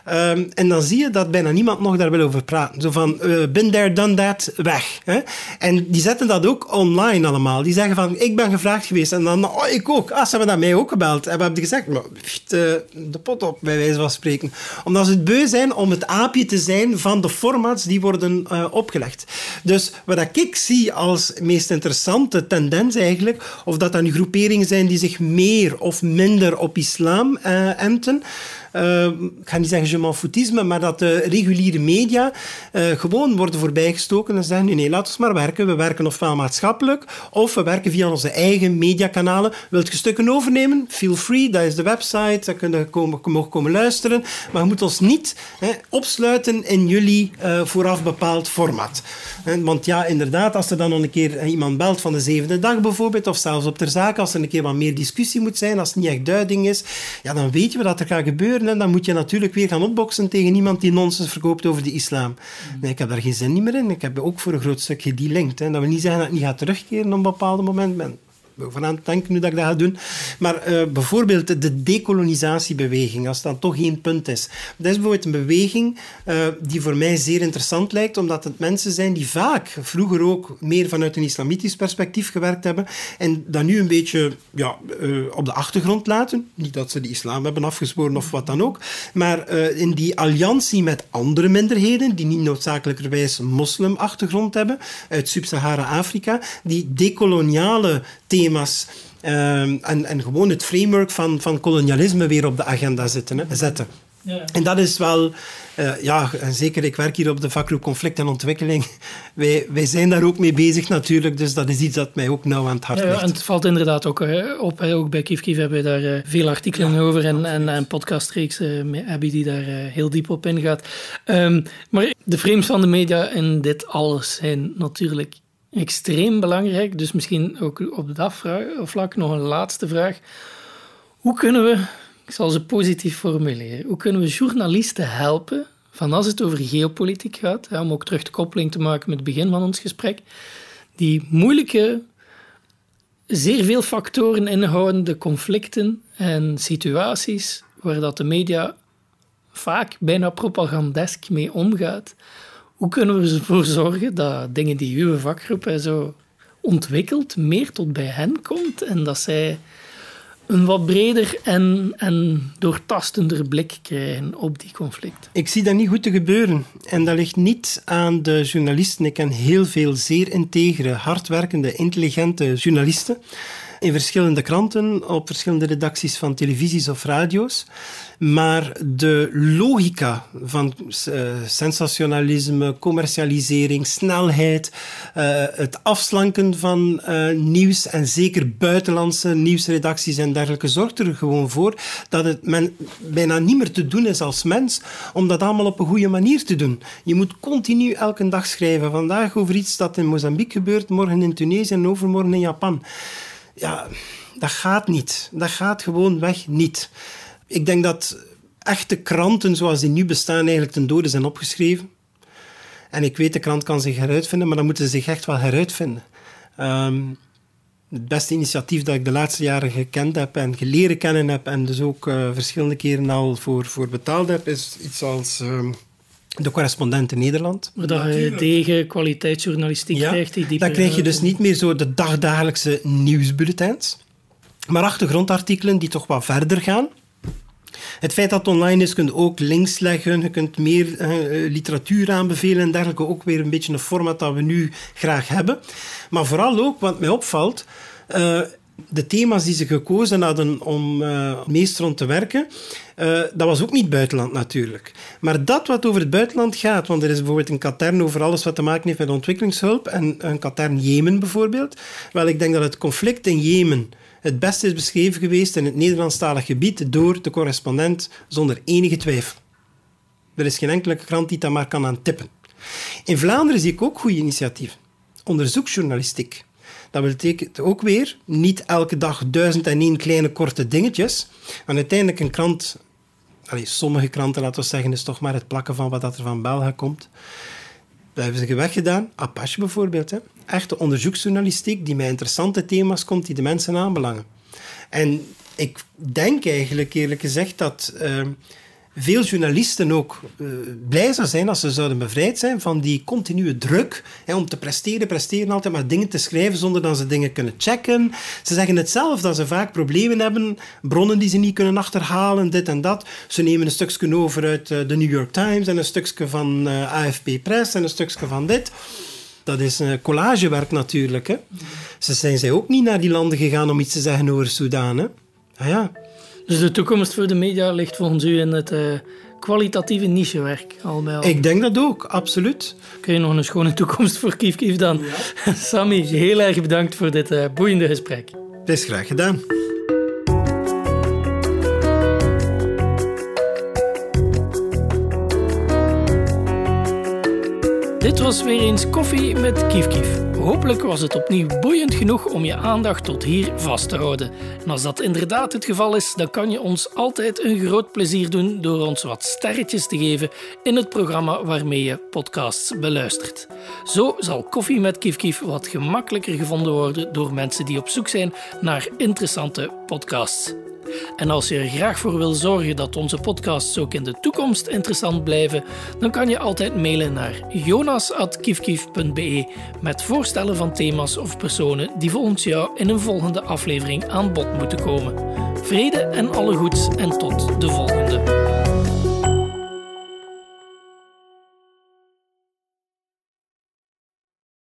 Um, en dan zie je dat bijna niemand nog daar wil over praten. Zo van, uh, been there, done that, weg. Hè? En die zetten dat ook online allemaal. Die zeggen van, ik ben gevraagd geweest. En dan, oh, ik ook. Ah, ze hebben dat mij ook gebeld. En we hebben gezegd, maar, de, de pot op, bij wijze van spreken. Omdat ze het beu zijn om het aapje te zijn van de formats die worden uh, opgelegd. Dus wat ik zie als meest interessante tendens eigenlijk, of dat dan groeperingen zijn die zich meer of minder op islam uh, uh, ik ga niet zeggen je m'en foutisme, maar dat de reguliere media uh, gewoon worden voorbijgestoken en zeggen, nee, nee, laten we maar werken. We werken ofwel maatschappelijk, of we werken via onze eigen mediakanalen. Wilt je stukken overnemen? Feel free, dat is de website, daar kun je komen, mogen komen luisteren. Maar je moet ons niet hè, opsluiten in jullie uh, vooraf bepaald format. Want ja, inderdaad, als er dan nog een keer iemand belt van de zevende dag bijvoorbeeld, of zelfs op ter zake, als er een keer wat meer discussie moet zijn, als het niet echt duiding is, ja, dan weet je wat er gaat gebeuren. En dan moet je natuurlijk weer gaan opboksen tegen iemand die nonsens verkoopt over de islam. Nee, ik heb daar geen zin meer in. Ik heb ook voor een groot stukje die link. Dat wil niet zeggen dat ik niet ga terugkeren op een bepaald moment het denken nu dat ik dat ga doen. Maar uh, bijvoorbeeld de decolonisatiebeweging, als dat toch één punt is. Dat is bijvoorbeeld een beweging uh, die voor mij zeer interessant lijkt, omdat het mensen zijn die vaak vroeger ook meer vanuit een islamitisch perspectief gewerkt hebben en dat nu een beetje ja, uh, op de achtergrond laten. Niet dat ze de islam hebben afgezworen of wat dan ook, maar in die alliantie met andere minderheden, die niet noodzakelijkerwijs moslimachtergrond hebben, uit Sub-Sahara-Afrika, die decoloniale thema's um, en, en gewoon het framework van, van kolonialisme weer op de agenda zetten. Hè, zetten. Ja. En dat is wel, uh, ja, en zeker ik werk hier op de vakgroep Conflict en Ontwikkeling. Wij, wij zijn daar ook mee bezig natuurlijk, dus dat is iets dat mij ook nauw aan het hart ligt. Ja, en het valt inderdaad ook uh, op. Ook bij Kief Kief hebben we daar uh, veel artikelen over en, en, en podcastreeksen met Abby die daar heel diep op ingaat. Um, maar de frames van de media in dit alles zijn natuurlijk extreem belangrijk. Dus misschien ook op dat vlak nog een laatste vraag. Hoe kunnen we, ik zal ze positief formuleren, hoe kunnen we journalisten helpen van als het over geopolitiek gaat, om ook terug de koppeling te maken met het begin van ons gesprek, die moeilijke, zeer veel factoren inhoudende conflicten en situaties waar dat de media vaak bijna propagandesk mee omgaat, hoe kunnen we ervoor zorgen dat dingen die uw vakgroep zo ontwikkelt, meer tot bij hen komt en dat zij een wat breder en, en doortastender blik krijgen op die conflicten? Ik zie dat niet goed te gebeuren. En dat ligt niet aan de journalisten. Ik ken heel veel zeer integere, hardwerkende, intelligente journalisten in verschillende kranten, op verschillende redacties van televisies of radio's. Maar de logica van uh, sensationalisme, commercialisering, snelheid, uh, het afslanken van uh, nieuws en zeker buitenlandse nieuwsredacties en dergelijke zorgt er gewoon voor dat het men bijna niet meer te doen is als mens om dat allemaal op een goede manier te doen. Je moet continu elke dag schrijven. Vandaag over iets dat in Mozambique gebeurt, morgen in Tunesië en overmorgen in Japan ja, dat gaat niet. Dat gaat gewoon weg niet. Ik denk dat echte kranten zoals die nu bestaan eigenlijk ten dode zijn opgeschreven. En ik weet, de krant kan zich heruitvinden, maar dan moeten ze zich echt wel heruitvinden. Um, het beste initiatief dat ik de laatste jaren gekend heb en geleren kennen heb en dus ook uh, verschillende keren al voor, voor betaald heb, is iets als... Um, de correspondent in Nederland. Maar dat je tegen kwaliteitsjournalistiek ja, krijgt. Die dan krijg je dus niet meer zo de dagdagelijkse nieuwsbulletins, maar achtergrondartikelen die toch wat verder gaan. Het feit dat het online is, kun je ook links leggen, je kunt meer uh, literatuur aanbevelen en dergelijke. Ook weer een beetje een format dat we nu graag hebben. Maar vooral ook, wat mij opvalt, uh, de thema's die ze gekozen hadden om uh, meest rond te werken, uh, dat was ook niet buitenland natuurlijk. Maar dat wat over het buitenland gaat, want er is bijvoorbeeld een katern over alles wat te maken heeft met ontwikkelingshulp en een katern Jemen bijvoorbeeld. Wel, ik denk dat het conflict in Jemen het beste is beschreven geweest in het Nederlandstalig gebied door de correspondent zonder enige twijfel. Er is geen enkele krant die dat maar kan aan tippen. In Vlaanderen zie ik ook goede initiatieven. Onderzoeksjournalistiek. Dat betekent ook weer niet elke dag duizend en één kleine korte dingetjes. Maar uiteindelijk een krant, allez, sommige kranten laten we zeggen, is toch maar het plakken van wat er van België komt. Dat hebben ze weggedaan. Apache bijvoorbeeld. Hè. Echte onderzoeksjournalistiek die met interessante thema's komt die de mensen aanbelangen. En ik denk eigenlijk eerlijk gezegd dat ehm, veel journalisten ook uh, blij zijn als ze zouden bevrijd zijn van die continue druk hè, om te presteren, presteren altijd maar dingen te schrijven zonder dat ze dingen kunnen checken. Ze zeggen het zelf dat ze vaak problemen hebben, bronnen die ze niet kunnen achterhalen, dit en dat. Ze nemen een stukje over uit uh, de New York Times en een stukje van uh, AFP Press en een stukje van dit. Dat is een collagewerk natuurlijk. Hè. Ze zijn zij ook niet naar die landen gegaan om iets te zeggen over Soudaan. Hè. Ah ja. Dus de toekomst voor de media ligt volgens u in het uh, kwalitatieve nichewerk al bij al. Ik denk dat ook, absoluut. Kun je nog een schone toekomst voor Kief Kief dan? Ja. (laughs) Sammy, heel erg bedankt voor dit uh, boeiende gesprek. Het is graag gedaan. Dit was weer eens koffie met Kief Kief. Hopelijk was het opnieuw boeiend genoeg om je aandacht tot hier vast te houden. En als dat inderdaad het geval is, dan kan je ons altijd een groot plezier doen door ons wat sterretjes te geven in het programma waarmee je podcasts beluistert. Zo zal Koffie met Kief Kief wat gemakkelijker gevonden worden door mensen die op zoek zijn naar interessante podcasts. En als je er graag voor wil zorgen dat onze podcasts ook in de toekomst interessant blijven, dan kan je altijd mailen naar jonas.kiefkief.be met voorstellen van thema's of personen die volgens jou in een volgende aflevering aan bod moeten komen. Vrede en alle goeds en tot de volgende.